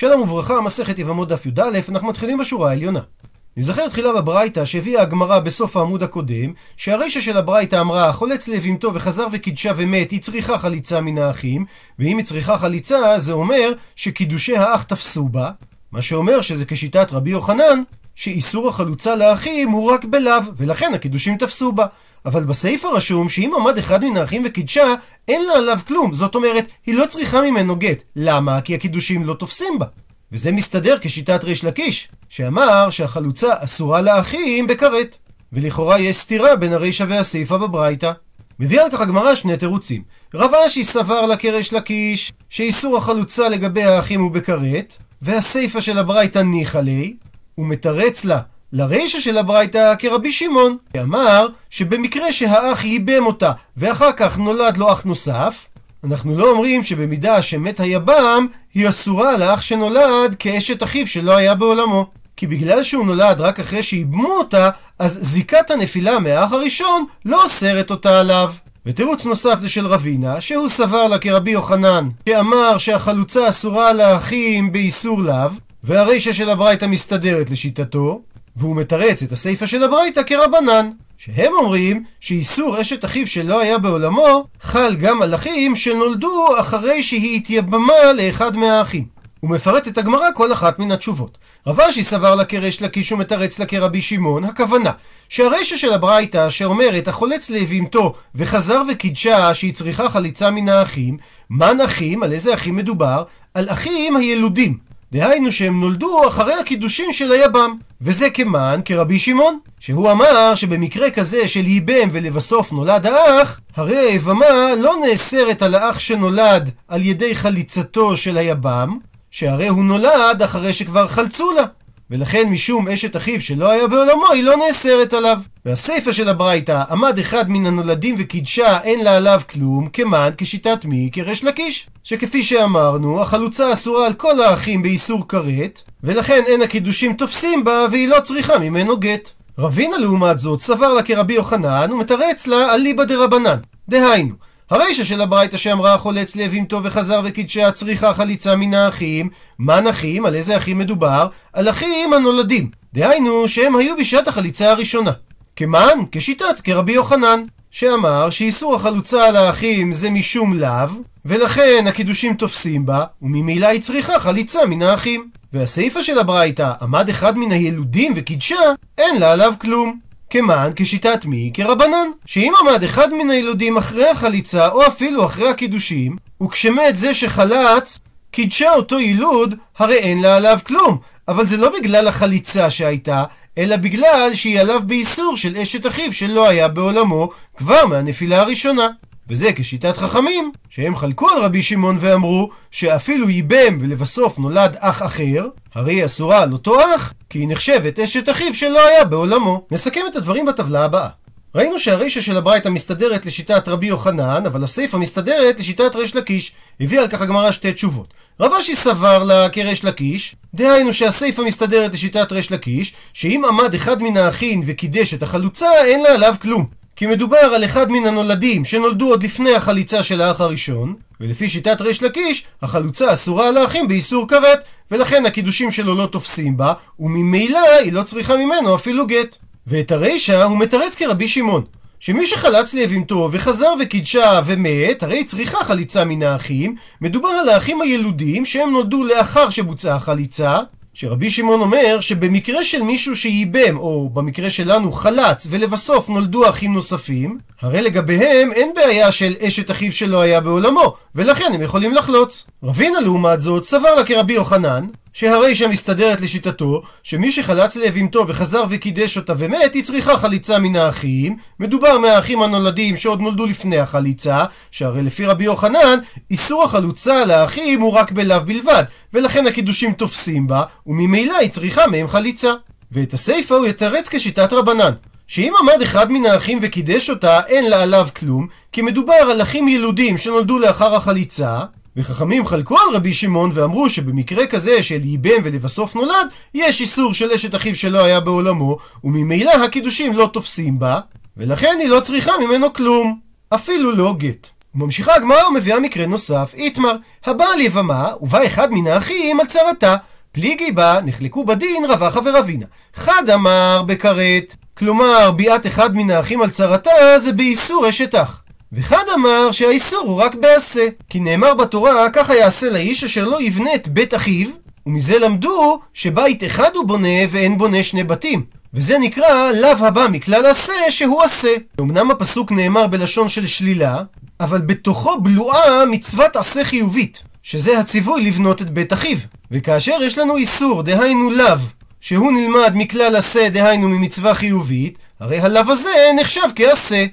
שלום וברכה, מסכת יבמות דף י"א, אנחנו מתחילים בשורה העליונה. נזכר תחילה בברייתא שהביאה הגמרא בסוף העמוד הקודם, שהרישא של הברייתא אמרה, חולץ לבהמתו וחזר וקידשה ומת, היא צריכה חליצה מן האחים, ואם היא צריכה חליצה, זה אומר שקידושי האח תפסו בה, מה שאומר שזה כשיטת רבי יוחנן, שאיסור החלוצה לאחים הוא רק בלאו, ולכן הקידושים תפסו בה. אבל בסעיף הרשום שאם עמד אחד מן האחים וקידשה, אין לה עליו כלום. זאת אומרת, היא לא צריכה ממנו גט. למה? כי הקידושים לא תופסים בה. וזה מסתדר כשיטת ריש לקיש, שאמר שהחלוצה אסורה לאחים בכרת. ולכאורה יש סתירה בין הרישא והסיפא בברייתא. מביאה על כך הגמרא שני תירוצים. רב אשי סבר לה כריש לקיש, שאיסור החלוצה לגבי האחים הוא בכרת, והסיפא של הברייתא ניחא ליה, ומתרץ לה לרישא של הברייתא כרבי שמעון, שאמר שבמקרה שהאח ייבם אותה ואחר כך נולד לו אח נוסף, אנחנו לא אומרים שבמידה שמת היבם, היא אסורה לאח שנולד כאשת אחיו שלא היה בעולמו. כי בגלל שהוא נולד רק אחרי שאיבמו אותה, אז זיקת הנפילה מהאח הראשון לא אוסרת אותה עליו. ותירוץ נוסף זה של רבינה, שהוא סבר לה כרבי יוחנן, שאמר שהחלוצה אסורה לאחים באיסור לאו, והרישא של הברייתא מסתדרת לשיטתו, והוא מתרץ את הסיפא של הברייתא כרבנן, שהם אומרים שאיסור אשת אחיו שלא היה בעולמו חל גם על אחים שנולדו אחרי שהיא התייבמה לאחד מהאחים. הוא מפרט את הגמרא כל אחת מן התשובות. רב אשי סבר לה כריש לקיש ומתרץ לה כרבי שמעון, הכוונה שהרישא של הברייתא שאומרת החולץ לאבימתו וחזר וקידשה שהיא צריכה חליצה מן האחים, מן אחים, על איזה אחים מדובר? על אחים הילודים, דהיינו שהם נולדו אחרי הקידושים של היבם. וזה כמן כרבי שמעון, שהוא אמר שבמקרה כזה של ייבם ולבסוף נולד האח, הרי היבמה לא נאסרת על האח שנולד על ידי חליצתו של היבם, שהרי הוא נולד אחרי שכבר חלצו לה. ולכן משום אשת אחיו שלא היה בעולמו, היא לא נאסרת עליו. והסיפא של הברייתא, עמד אחד מן הנולדים וקידשה, אין לה עליו כלום, כמן כשיטת מי? כריש לקיש. שכפי שאמרנו, החלוצה אסורה על כל האחים באיסור כרת, ולכן אין הקידושים תופסים בה, והיא לא צריכה ממנו גט. רבינה לעומת זאת סבר לה כרבי יוחנן, ומתרץ לה אליבא דרבנן. דהיינו, הרישא של הברייתא שאמרה חולץ לאבימתו וחזר וקידשה צריכה חליצה מן האחים, מה נחים? על איזה אחים מדובר? על אחים הנולדים. דהיינו שהם היו בשעת החליצה הראשונה. כמן? כשיטת כרבי יוחנן, שאמר שאיסור החלוצה על האחים זה משום לאו, ולכן הקידושים תופסים בה, וממילא היא צריכה חליצה מן האחים. והסיפא של הברייתא, עמד אחד מן הילודים וקידשה, אין לה עליו כלום. כמן כשיטת מי? כרבנן. שאם עמד אחד מן הילודים אחרי החליצה, או אפילו אחרי הקידושים, וכשמת זה שחלץ, קידשה אותו יילוד, הרי אין לה עליו כלום. אבל זה לא בגלל החליצה שהייתה, אלא בגלל שהיא עליו באיסור של אשת אחיו שלא היה בעולמו כבר מהנפילה הראשונה. וזה כשיטת חכמים, שהם חלקו על רבי שמעון ואמרו שאפילו ייבם ולבסוף נולד אח אחר, הרי היא אסורה על אותו אח, כי היא נחשבת אשת אחיו שלא היה בעולמו. נסכם את הדברים בטבלה הבאה. ראינו שהרישא של הברייתא מסתדרת לשיטת רבי יוחנן, אבל הסיפא מסתדרת לשיטת ריש לקיש. הביאה על כך הגמרא שתי תשובות. רב אשי סבר לה כריש לקיש, דהיינו שהסיפא מסתדרת לשיטת ריש לקיש, שאם עמד אחד מן האחים וקידש את החלוצה, אין לה עליו כלום. כי מדובר על אחד מן הנולדים שנולדו עוד לפני החליצה של האח הראשון, ולפי שיטת ריש לקיש, החלוצה אסורה לאחים באיסור כרת, ולכן הקידושים שלו לא תופסים בה, וממילא היא לא צריכה ממנו אפילו גט. ואת הרישא הוא מתרץ כרבי שמעון, שמי שחלץ לאבימתו וחזר וקידשה ומת, הרי צריכה חליצה מן האחים, מדובר על האחים הילודים שהם נולדו לאחר שבוצעה החליצה, שרבי שמעון אומר שבמקרה של מישהו שייבם, או במקרה שלנו חלץ, ולבסוף נולדו אחים נוספים, הרי לגביהם אין בעיה של אשת אחיו שלא היה בעולמו, ולכן הם יכולים לחלוץ. רבינה לעומת זאת סבר לה כרבי יוחנן, שהרי שמסתדרת לשיטתו, שמי שחלץ לאבימתו וחזר וקידש אותה ומת, היא צריכה חליצה מן האחים. מדובר מהאחים הנולדים שעוד נולדו לפני החליצה, שהרי לפי רבי יוחנן, איסור החלוצה לאחים הוא רק בלאו בלבד, ולכן הקידושים תופסים בה, וממילא היא צריכה מהם חליצה. ואת הסיפא הוא יתרץ כשיטת רבנן. שאם עמד אחד מן האחים וקידש אותה, אין לה עליו כלום, כי מדובר על אחים ילודים שנולדו לאחר החליצה, וחכמים חלקו על רבי שמעון ואמרו שבמקרה כזה של ייבם ולבסוף נולד, יש איסור של אשת אחיו שלא היה בעולמו, וממילא הקידושים לא תופסים בה, ולכן היא לא צריכה ממנו כלום, אפילו לא גט. וממשיכה הגמרא ומביאה מקרה נוסף, איתמר, הבעל יבמה, ובא אחד מן האחים על צרתה. פליגי בה, נחלקו בדין רבחה ורבינה. חד אמר בכרת, כלומר, ביאת אחד מן האחים על צרתה זה באיסור אשת אח. וחד אמר שהאיסור הוא רק בעשה, כי נאמר בתורה, ככה יעשה לאיש אשר לא יבנה את בית אחיו, ומזה למדו שבית אחד הוא בונה ואין בונה שני בתים. וזה נקרא לאו הבא מכלל עשה שהוא עשה. אמנם הפסוק נאמר בלשון של שלילה, אבל בתוכו בלועה מצוות עשה חיובית, שזה הציווי לבנות את בית אחיו. וכאשר יש לנו איסור, דהיינו לאו, שהוא נלמד מכלל עשה, דהיינו ממצווה חיובית, הרי הלאו הזה נחשב כעשה.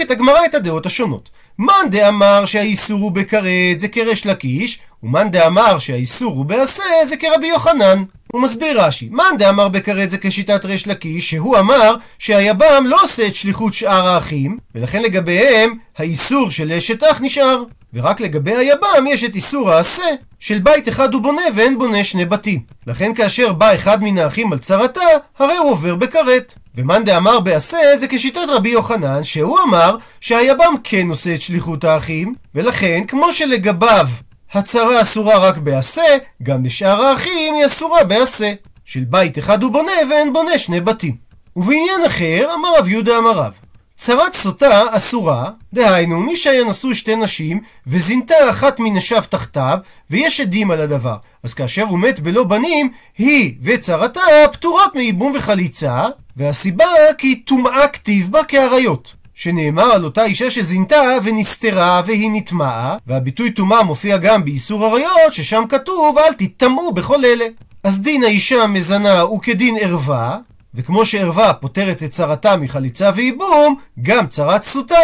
את הגמרא את הדעות השונות. מאן דאמר שהאיסור הוא בכרת זה כרש לקיש, ומאן דאמר שהאיסור הוא בעשה זה כרבי יוחנן. הוא מסביר רש"י, מאן דאמר בכרת זה כשיטת ריש לקיש, שהוא אמר שהיבם לא עושה את שליחות שאר האחים, ולכן לגביהם האיסור של אשת אח נשאר. ורק לגבי היבם יש את איסור העשה של בית אחד הוא בונה ואין בונה שני בתים. לכן כאשר בא אחד מן האחים על צרתה, הרי הוא עובר בכרת. ומאן דאמר בעשה זה כשיטת רבי יוחנן, שהוא אמר שהיבם כן עושה את שליחות האחים, ולכן כמו שלגביו הצרה אסורה רק בעשה, גם לשאר האחים היא אסורה בעשה. של בית אחד הוא בונה ואין בונה שני בתים. ובעניין אחר, אמר רב יהודה אמר רב, צרת סוטה אסורה, דהיינו מי שהיה נשוי שתי נשים וזינתה אחת מנשיו תחתיו ויש עדים על הדבר. אז כאשר הוא מת בלא בנים, היא וצרתה פטורות מייבום וחליצה, והסיבה כי טומאה כתיב בה כאריות. שנאמר על אותה אישה שזינתה ונסתרה והיא נטמעה, והביטוי טומאה מופיע גם באיסור עריות, ששם כתוב אל תטמאו בכל אלה. אז דין האישה המזנה הוא כדין ערווה, וכמו שערווה פותרת את צרתה מחליצה וייבום, גם צרת סוטה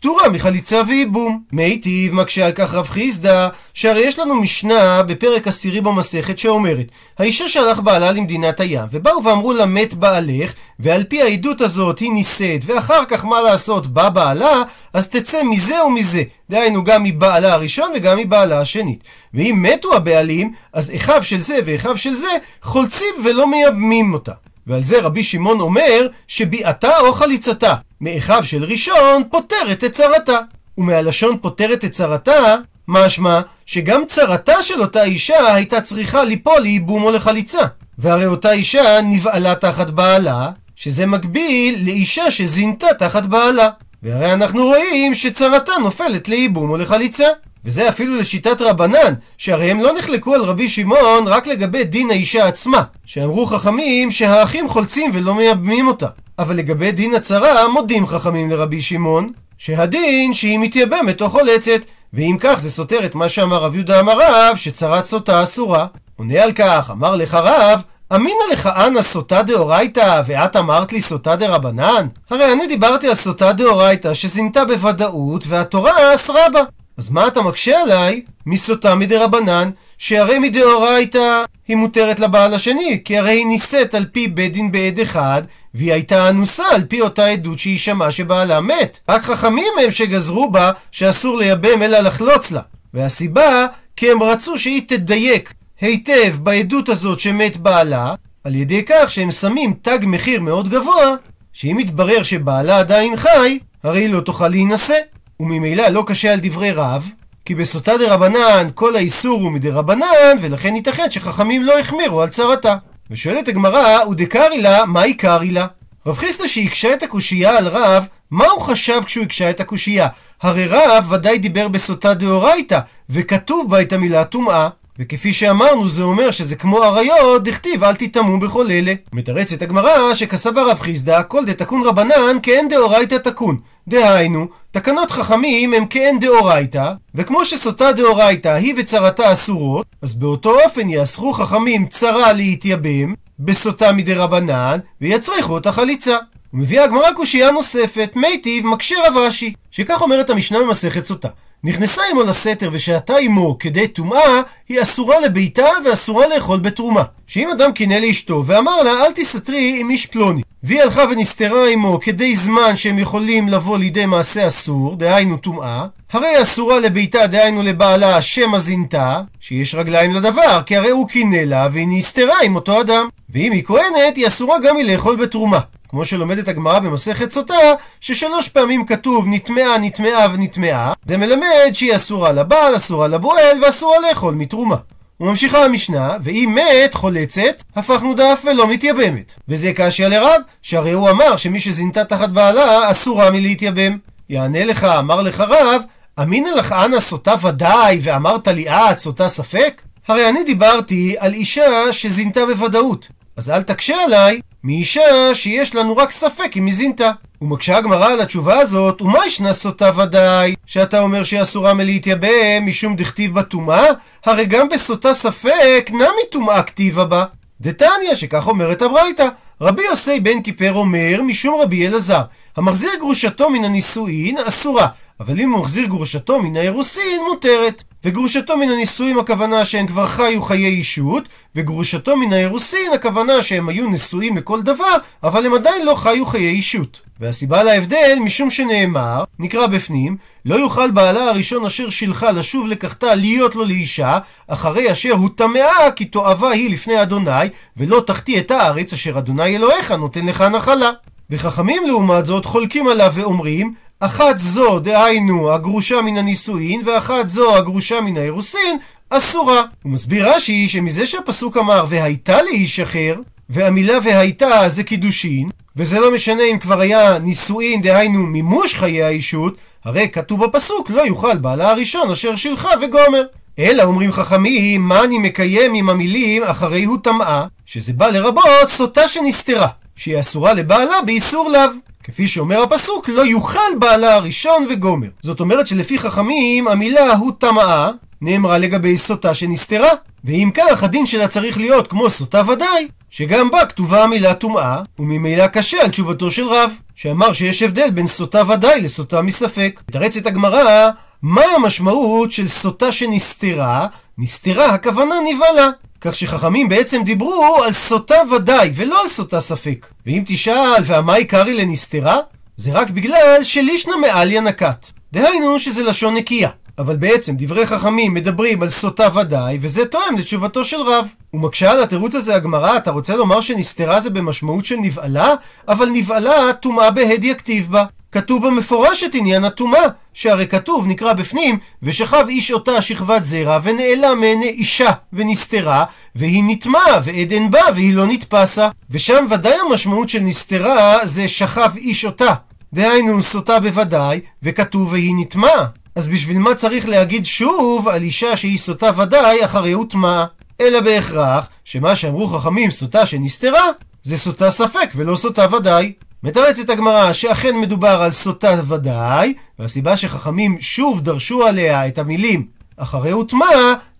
פטורה מחליצה וייבום. מיטיב מקשה על כך רב חיסדא, שהרי יש לנו משנה בפרק עשירי במסכת שאומרת האישה שהלך בעלה למדינת הים, ובאו ואמרו לה מת בעלך, ועל פי העדות הזאת היא נישאת, ואחר כך מה לעשות בא בעלה, אז תצא מזה ומזה. דהיינו גם מבעלה הראשון וגם מבעלה השנית. ואם מתו הבעלים, אז אחיו של זה ואחיו של זה חולצים ולא מייבמים אותה. ועל זה רבי שמעון אומר שביעתה או חליצתה מאחיו של ראשון פותרת את צרתה. ומהלשון פוטרת את צרתה, משמע שגם צרתה של אותה אישה הייתה צריכה ליפול לייבום או לחליצה. והרי אותה אישה נבעלה תחת בעלה, שזה מקביל לאישה שזינתה תחת בעלה. והרי אנחנו רואים שצרתה נופלת לייבום או לחליצה. וזה אפילו לשיטת רבנן, שהרי הם לא נחלקו על רבי שמעון רק לגבי דין האישה עצמה, שאמרו חכמים שהאחים חולצים ולא מייבמים אותה. אבל לגבי דין הצרה מודים חכמים לרבי שמעון, שהדין שהיא מתייבמת או חולצת, ואם כך זה סותר את מה שאמר רב יהודה אמר רב, שצרת סוטה אסורה. עונה על כך, אמר לך רב, אמינא לך אנא סוטה דאורייתא, ואת אמרת לי סוטה דרבנן? הרי אני דיברתי על סוטה דאורייתא שזינתה בוודאות, והתורה אסרה בה. אז מה אתה מקשה עליי מסוטה מדרבנן, שהרי מדאורייתא היא מותרת לבעל השני, כי הרי היא נישאת על פי בית דין בעד אחד, והיא הייתה אנוסה על פי אותה עדות שהיא שמעה שבעלה מת. רק חכמים הם שגזרו בה שאסור לייבם אלא לחלוץ לה. והסיבה, כי הם רצו שהיא תדייק היטב בעדות הזאת שמת בעלה, על ידי כך שהם שמים תג מחיר מאוד גבוה, שאם יתברר שבעלה עדיין חי, הרי היא לא תוכל להינשא. וממילא לא קשה על דברי רב, כי בסוטה דרבנן כל האיסור הוא מדרבנן, ולכן ייתכן שחכמים לא החמירו על צרתה. ושואלת הגמרא, ודקרי לה, מה עיקרי לה? רב חיסטה שהקשה את הקושייה על רב, מה הוא חשב כשהוא הקשה את הקושייה? הרי רב ודאי דיבר בסוטה דאורייתא, וכתוב בה את המילה טומאה. וכפי שאמרנו זה אומר שזה כמו אריות, דכתיב אל תטמאו בכל אלה. מתרצת הגמרא שכסב הרב חיסדא כל דתקון רבנן כאין דאורייתא תקון. דהיינו, תקנות חכמים הם כאין דאורייתא, וכמו שסוטה דאורייתא היא וצרתה אסורות, אז באותו אופן יאסרו חכמים צרה להתייבם, בסוטה מדרבנן, ויצריכו אותה חליצה. ומביאה הגמרא קושייה נוספת, מיטיב מקשה רב רש"י, שכך אומרת המשנה במסכת סוטה. נכנסה עמו לסתר ושהתה עמו כדי טומאה, היא אסורה לביתה ואסורה לאכול בתרומה. שאם אדם קינא לאשתו ואמר לה אל תסתרי עם איש פלוני, והיא הלכה ונסתרה עמו כדי זמן שהם יכולים לבוא לידי מעשה אסור, דהיינו טומאה, הרי אסורה לביתה, דהיינו לבעלה, שמא זינתה, שיש רגליים לדבר, כי הרי הוא קינא לה והיא נסתרה עם אותו אדם. ואם היא כהנת, היא אסורה גם מלאכול בתרומה. כמו שלומדת הגמרא במסכת סוטה, ששלוש פעמים כתוב נטמעה, נטמעה ונטמעה, זה מלמד שהיא אסורה לבעל, אסורה לבועל ואסורה לאכול מתרומה. וממשיכה המשנה, ואם מת חולצת, הפכנו דף ולא מתייבמת. וזה קשיא לרב, שהרי הוא אמר שמי שזינתה תחת בעלה, אסורה מלהתייבם. יענה לך, אמר לך רב, אמינא לך אנא סוטה ודאי, ואמרת לי את סוטה ספק? הרי אני דיברתי על אישה שזינתה בוודאות. אז אל תקשה עליי מאישה שיש לנו רק ספק אם היא זינתה. ומקשה הגמרא על התשובה הזאת, ומה ישנה סוטה ודאי, שאתה אומר שהיא אסורה מלהתייבם משום דכתיב בטומאה? הרי גם בסוטה ספק נמי טומאה כתיבה בה. דתניא, שכך אומרת הברייתא, רבי יוסי בן כיפר אומר משום רבי אלעזר, המחזיר גרושתו מן הנישואין אסורה, אבל אם הוא מחזיר גרושתו מן האירוסין מותרת. וגרושתו מן הנישואים הכוונה שהם כבר חיו חיי אישות, וגרושתו מן האירוסין הכוונה שהם היו נשואים לכל דבר, אבל הם עדיין לא חיו חיי אישות. והסיבה להבדל, משום שנאמר, נקרא בפנים, לא יוכל בעלה הראשון אשר שילחה לשוב לקחתה להיות לו לאישה, אחרי אשר הוא טמאה כי תועבה היא לפני אדוני, ולא תחטיא את הארץ אשר אדוני אלוהיך נותן לך נחלה. וחכמים לעומת זאת חולקים עליו ואומרים, אחת זו, דהיינו, הגרושה מן הנישואין, ואחת זו, הגרושה מן האירוסין, אסורה. הוא מסביר רש"י שמזה שהפסוק אמר והייתה לאיש אחר, והמילה והייתה זה קידושין, וזה לא משנה אם כבר היה נישואין, דהיינו מימוש חיי האישות, הרי כתוב בפסוק לא יוכל בעלה הראשון אשר שילחה וגומר. אלא אומרים חכמים, מה אני מקיים עם המילים אחרי הוא טמאה, שזה בא לרבות סוטה שנסתרה, שהיא אסורה לבעלה באיסור לאו. כפי שאומר הפסוק, לא יוכל בעלה הראשון וגומר. זאת אומרת שלפי חכמים, המילה הוא טמאה נאמרה לגבי סוטה שנסתרה. ואם כך, הדין שלה צריך להיות כמו סוטה ודאי, שגם בה כתובה המילה טומאה, וממילא קשה על תשובתו של רב, שאמר שיש הבדל בין סוטה ודאי לסוטה מספק. מתרצת הגמרא, מה המשמעות של סוטה שנסתרה? נסתרה הכוונה נבהלה. כך שחכמים בעצם דיברו על סוטה ודאי, ולא על סוטה ספק. ואם תשאל, והמה עיקרי לנסתרה? זה רק בגלל שלישנא מעליה נקט. דהיינו שזה לשון נקייה. אבל בעצם דברי חכמים מדברים על סוטה ודאי, וזה תואם לתשובתו של רב. ומקשה על התירוץ הזה הגמרא, אתה רוצה לומר שנסתרה זה במשמעות של נבעלה? אבל נבעלה טומאה בהדיא כתיב בה. כתוב במפורש את עניין הטומאה, שהרי כתוב, נקרא בפנים, ושכב איש אותה שכבת זרע, ונעלם מעיני אישה, ונסתרה, והיא נטמעה, ועדן בה, והיא לא נתפסה. ושם ודאי המשמעות של נסתרה זה שכב איש אותה. דהיינו, סוטה בוודאי, וכתוב והיא נטמעה. אז בשביל מה צריך להגיד שוב על אישה שהיא סוטה ודאי אחרי הוטמעה? אלא בהכרח שמה שאמרו חכמים סוטה שנסתרה, זה סוטה ספק ולא סוטה ודאי. מתרצת הגמרא שאכן מדובר על סוטה ודאי, והסיבה שחכמים שוב דרשו עליה את המילים אחרי הוטמע,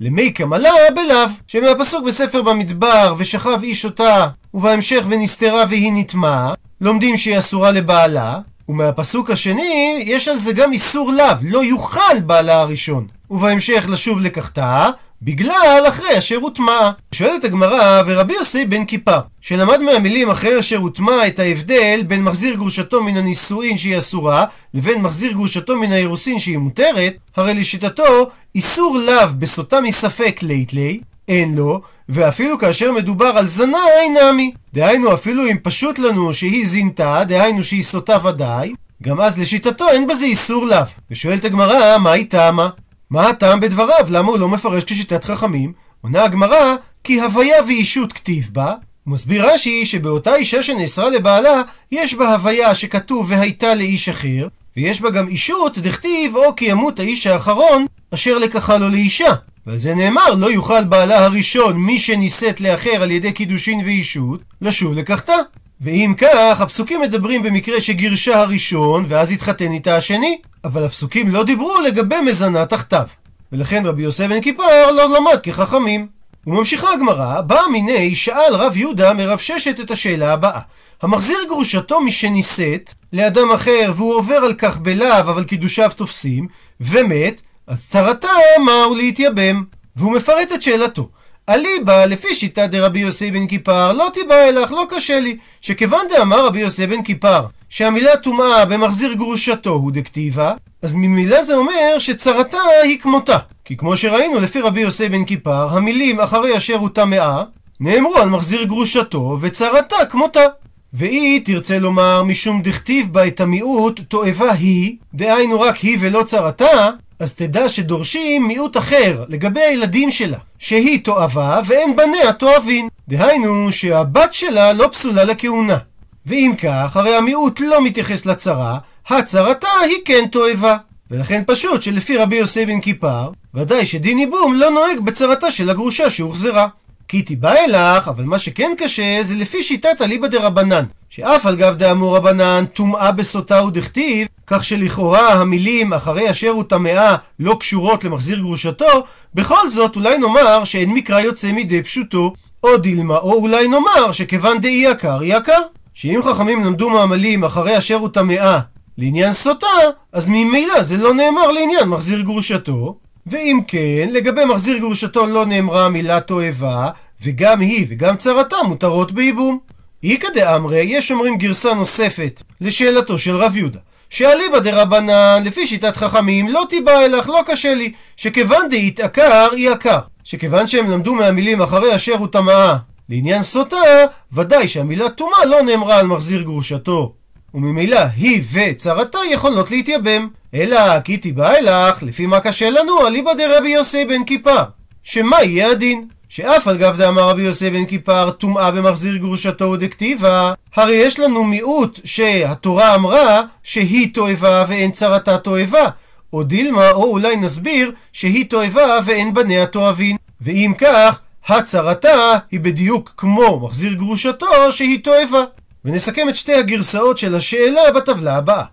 למי קמלה בלאו, שמהפסוק בספר במדבר, ושכב איש אותה, ובהמשך ונסתרה והיא נטמעה, לומדים שהיא אסורה לבעלה, ומהפסוק השני, יש על זה גם איסור לאו, לא יוכל בעלה הראשון. ובהמשך לשוב לקחתה, בגלל אחרי אשר הוטמע. שואלת הגמרא, ורבי יוסי בן כיפר, שלמד מהמילים אחרי אשר הוטמע את ההבדל בין מחזיר גרושתו מן הנישואין שהיא אסורה, לבין מחזיר גרושתו מן האירוסין שהיא מותרת, הרי לשיטתו, איסור לאו בסוטה מספק לית לי, אין לו, ואפילו כאשר מדובר על זנה אין נמי. דהיינו, אפילו אם פשוט לנו שהיא זינתה, דהיינו שהיא סוטה ודאי, גם אז לשיטתו אין בזה איסור לאו. ושואלת הגמרא, מה היא טעמה? מה הטעם בדבריו? למה הוא לא מפרש כשיטת חכמים? עונה הגמרא, כי הוויה ואישות כתיב בה. מסביר רש"י שבאותה אישה שנאסרה לבעלה, יש בה הוויה שכתוב והייתה לאיש אחר, ויש בה גם אישות דכתיב או כי ימות האיש האחרון אשר לקחה לו לאישה. ועל זה נאמר, לא יוכל בעלה הראשון, מי שנישאת לאחר על ידי קידושין ואישות, לשוב לקחתה. ואם כך, הפסוקים מדברים במקרה שגירשה הראשון, ואז התחתן איתה השני. אבל הפסוקים לא דיברו לגבי מזנה תחתיו. ולכן רבי יוסף בן כיפר לא למד כחכמים. וממשיכה הגמרא, בא מיני שאל רב יהודה מרב ששת את השאלה הבאה: המחזיר גרושתו משנישאת לאדם אחר והוא עובר על כך בלאו אבל קידושיו תופסים ומת, אז צרתה מהו להתייבם. והוא מפרט את שאלתו. אליבא לפי שיטה דרבי יוסי בן כיפר לא תיבא אלך לא קשה לי שכיוון דאמר רבי יוסי בן כיפר שהמילה טומאה במחזיר גרושתו הוא דכתיבה אז ממילא זה אומר שצרתה היא כמותה כי כמו שראינו לפי רבי יוסי בן כיפר המילים אחרי אשר הוא טמאה נאמרו על מחזיר גרושתו וצרתה כמותה והיא תרצה לומר משום דכתיב בה את המיעוט תועבה היא, דהיינו רק היא ולא צרתה, אז תדע שדורשים מיעוט אחר לגבי הילדים שלה, שהיא תועבה ואין בניה תועבין. דהיינו שהבת שלה לא פסולה לכהונה. ואם כך, הרי המיעוט לא מתייחס לצרה, הצרתה היא כן תועבה. ולכן פשוט שלפי רבי יוסי בן כיפר, ודאי שדין ייבום לא נוהג בצרתה של הגרושה שהוחזרה. כי תיבא אלך, אבל מה שכן קשה זה לפי שיטת אליבא דרבנן, שאף על גב דאמור רבנן טומאה בסוטה ודכתיב, כך שלכאורה המילים אחרי אשר הוא טמאה לא קשורות למחזיר גרושתו, בכל זאת אולי נאמר שאין מקרא יוצא מידי פשוטו, או דילמה, או אולי נאמר שכיוון דאי יקר יקר. שאם חכמים למדו מהמילים אחרי אשר הוא טמאה לעניין סוטה, אז ממילא זה לא נאמר לעניין מחזיר גרושתו, ואם כן, לגבי מחזיר גרושתו לא נאמרה המילה תועבה, וגם היא וגם צרתה מותרות בייבום. איכא דאמרי, יש אומרים גרסה נוספת לשאלתו של רב יהודה. שאליבא דרבנן, לפי שיטת חכמים, לא תיבא אלך, לא קשה לי, שכיוון דהתעקר, היא עקר. שכיוון שהם למדו מהמילים אחרי אשר הוא טמאה לעניין סוטה, ודאי שהמילה טומאה לא נאמרה על מחזיר גרושתו. וממילא היא וצרתה יכולות להתייבם. אלא כי תיבא אלך, לפי מה קשה לנו, אליבא דרבי יוסי בן כיפר. שמה יהיה הדין? שאף על גב דאמר רבי יוסי בן כיפר טומאה במחזיר גרושתו ודכתיבה, הרי יש לנו מיעוט שהתורה אמרה שהיא תועבה ואין צרתה תועבה. או דילמה, או אולי נסביר שהיא תועבה ואין בניה תועבין. ואם כך, הצרתה היא בדיוק כמו מחזיר גרושתו שהיא תועבה. ונסכם את שתי הגרסאות של השאלה בטבלה הבאה.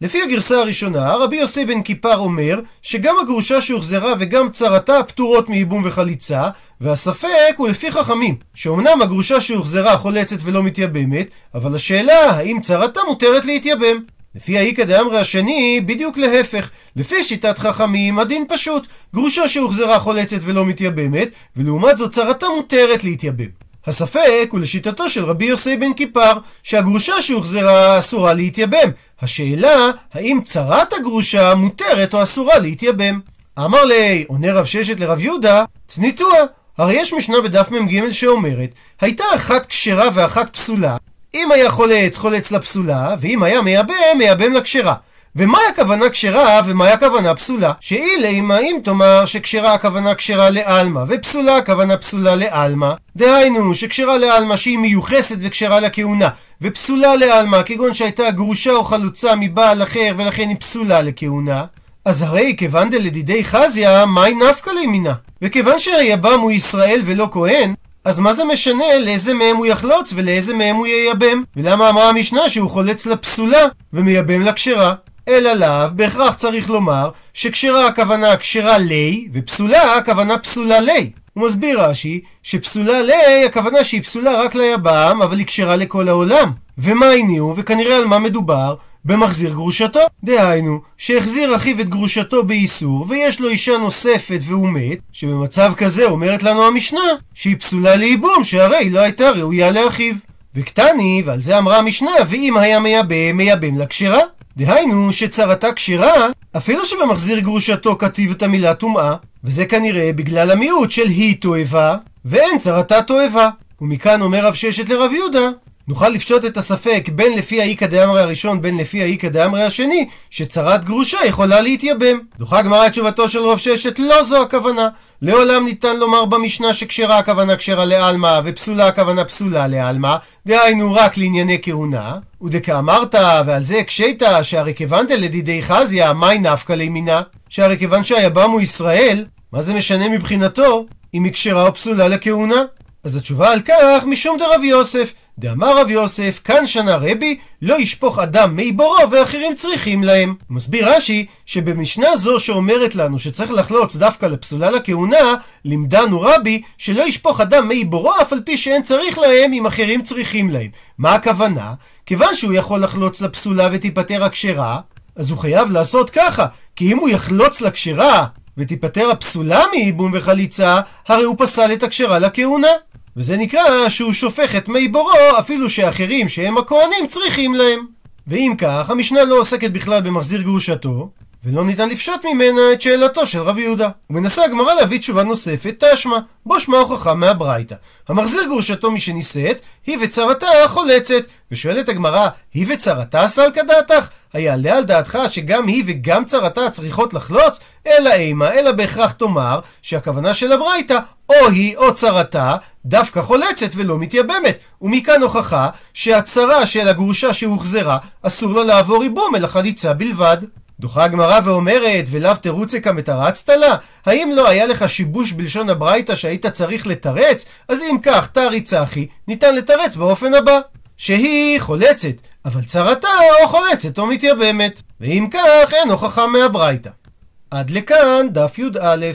לפי הגרסה הראשונה, רבי יוסי בן כיפר אומר שגם הגרושה שהוחזרה וגם צרתה פטורות מייבום וחליצה, והספק הוא לפי חכמים, שאומנם הגרושה שהוחזרה חולצת ולא מתייבמת, אבל השאלה האם צרתה מותרת להתייבם. לפי האיכא דאמרי השני, בדיוק להפך. לפי שיטת חכמים, הדין פשוט. גרושה שהוחזרה חולצת ולא מתייבמת, ולעומת זאת צרתה מותרת להתייבם. הספק הוא לשיטתו של רבי יוסי בן כיפר, שהגרושה שהוחזרה אסורה להתייבם. השאלה, האם צרת הגרושה מותרת או אסורה להתייבם? אמר לי, עונה רב ששת לרב יהודה, תניתוה. הרי יש משנה בדף מ"ג שאומרת, הייתה אחת כשרה ואחת פסולה, אם היה חולץ, חולץ לפסולה, ואם היה מייבם, מייבם לכשרה. ומהי הכוונה כשרה ומהי הכוונה פסולה? שאילי אם תאמר שכשרה הכוונה כשרה לעלמא ופסולה הכוונה פסולה לעלמא דהיינו שכשרה לעלמא שהיא מיוחסת וכשרה לכהונה ופסולה לעלמא כגון שהייתה גרושה או חלוצה מבעל אחר ולכן היא פסולה לכהונה אז הרי כיוון דלדידי חזיה, מהי נפקא לימינה? וכיוון שהיבם הוא ישראל ולא כהן, אז מה זה משנה לאיזה מהם הוא יחלוץ ולאיזה מהם הוא ייבם? ולמה אמרה המשנה שהוא חולץ לפסולה ומייבם לכשרה? אלא לאו, בהכרח צריך לומר שכשרה הכוונה כשרה לי, ופסולה הכוונה פסולה לי. הוא מסביר רש"י שפסולה לי הכוונה שהיא פסולה רק ליבם, אבל היא כשרה לכל העולם. ומה הניעו, וכנראה על מה מדובר? במחזיר גרושתו. דהיינו, שהחזיר אחיו את גרושתו באיסור, ויש לו אישה נוספת והוא מת, שבמצב כזה אומרת לנו המשנה, שהיא פסולה לייבום, שהרי היא לא הייתה ראויה לאחיו. וקטני, ועל זה אמרה המשנה, ואם היה מייבם, מייבם לכשרה. דהיינו שצרתה כשרה, אפילו שבמחזיר גרושתו כתיב את המילה טומאה, וזה כנראה בגלל המיעוט של היא תועבה, ואין צרתה תועבה. ומכאן אומר רב ששת לרב יהודה, נוכל לפשוט את הספק בין לפי האיכא דאמרי הראשון בין לפי האיכא דאמרי השני, שצרת גרושה יכולה להתייבם. דוחה הגמרא את תשובתו של רב ששת, לא זו הכוונה. לעולם ניתן לומר במשנה שכשרה הכוונה כשרה לעלמא, ופסולה הכוונה פסולה לעלמא, דהיינו רק לענייני כהונה. ודכאמרת, ועל זה הקשית, שהרי כיוון דלדידי חזיה, מאי נפקא לימינה? שהרי כיוון שהיבם הוא ישראל, מה זה משנה מבחינתו אם היא כשרה או פסולה לכהונה? אז התשובה על כך משום דרב יוסף. דאמר רב יוסף, כאן שנה רבי, לא ישפוך אדם מי בורו ואחרים צריכים להם. מסביר רש"י, שבמשנה זו שאומרת לנו שצריך לחלוץ דווקא לפסולה לכהונה, לימדנו רבי שלא ישפוך אדם מי בורו אף על פי שאין צריך להם אם אחרים צריכים להם. מה הכוונה? כיוון שהוא יכול לחלוץ לפסולה ותיפטר הכשרה, אז הוא חייב לעשות ככה, כי אם הוא יחלוץ לכשרה ותיפטר הפסולה מייבום וחליצה, הרי הוא פסל את הכשרה לכהונה. וזה נקרא שהוא שופך את מי בורו אפילו שאחרים שהם הכהנים צריכים להם. ואם כך, המשנה לא עוסקת בכלל במחזיר גרושתו, ולא ניתן לפשוט ממנה את שאלתו של רבי יהודה. ומנסה הגמרא להביא תשובה נוספת, תשמע, בו שמע הוכחה מהברייתא. המחזיר גרושתו משנישאת, היא וצרתה חולצת. ושואלת הגמרא, היא וצרתה סלקא דעתך? היעלה על דעתך שגם היא וגם צרתה צריכות לחלוץ? אלא אימה, אלא בהכרח תאמר שהכוונה של הברייתא או היא או צרתה דווקא חולצת ולא מתייבמת. ומכאן הוכחה שהצרה של הגרושה שהוחזרה אסור לה לעבור ריבום אלא חליצה בלבד. דוחה הגמרא ואומרת, ולאו תרוצה כמתרצת לה? האם לא היה לך שיבוש בלשון הברייתא שהיית צריך לתרץ? אז אם כך, תרי צחי, ניתן לתרץ באופן הבא. שהיא חולצת, אבל צרתה או חולצת או מתייבמת. ואם כך, אין הוכחה מהברייתא. עד לכאן דף י"א.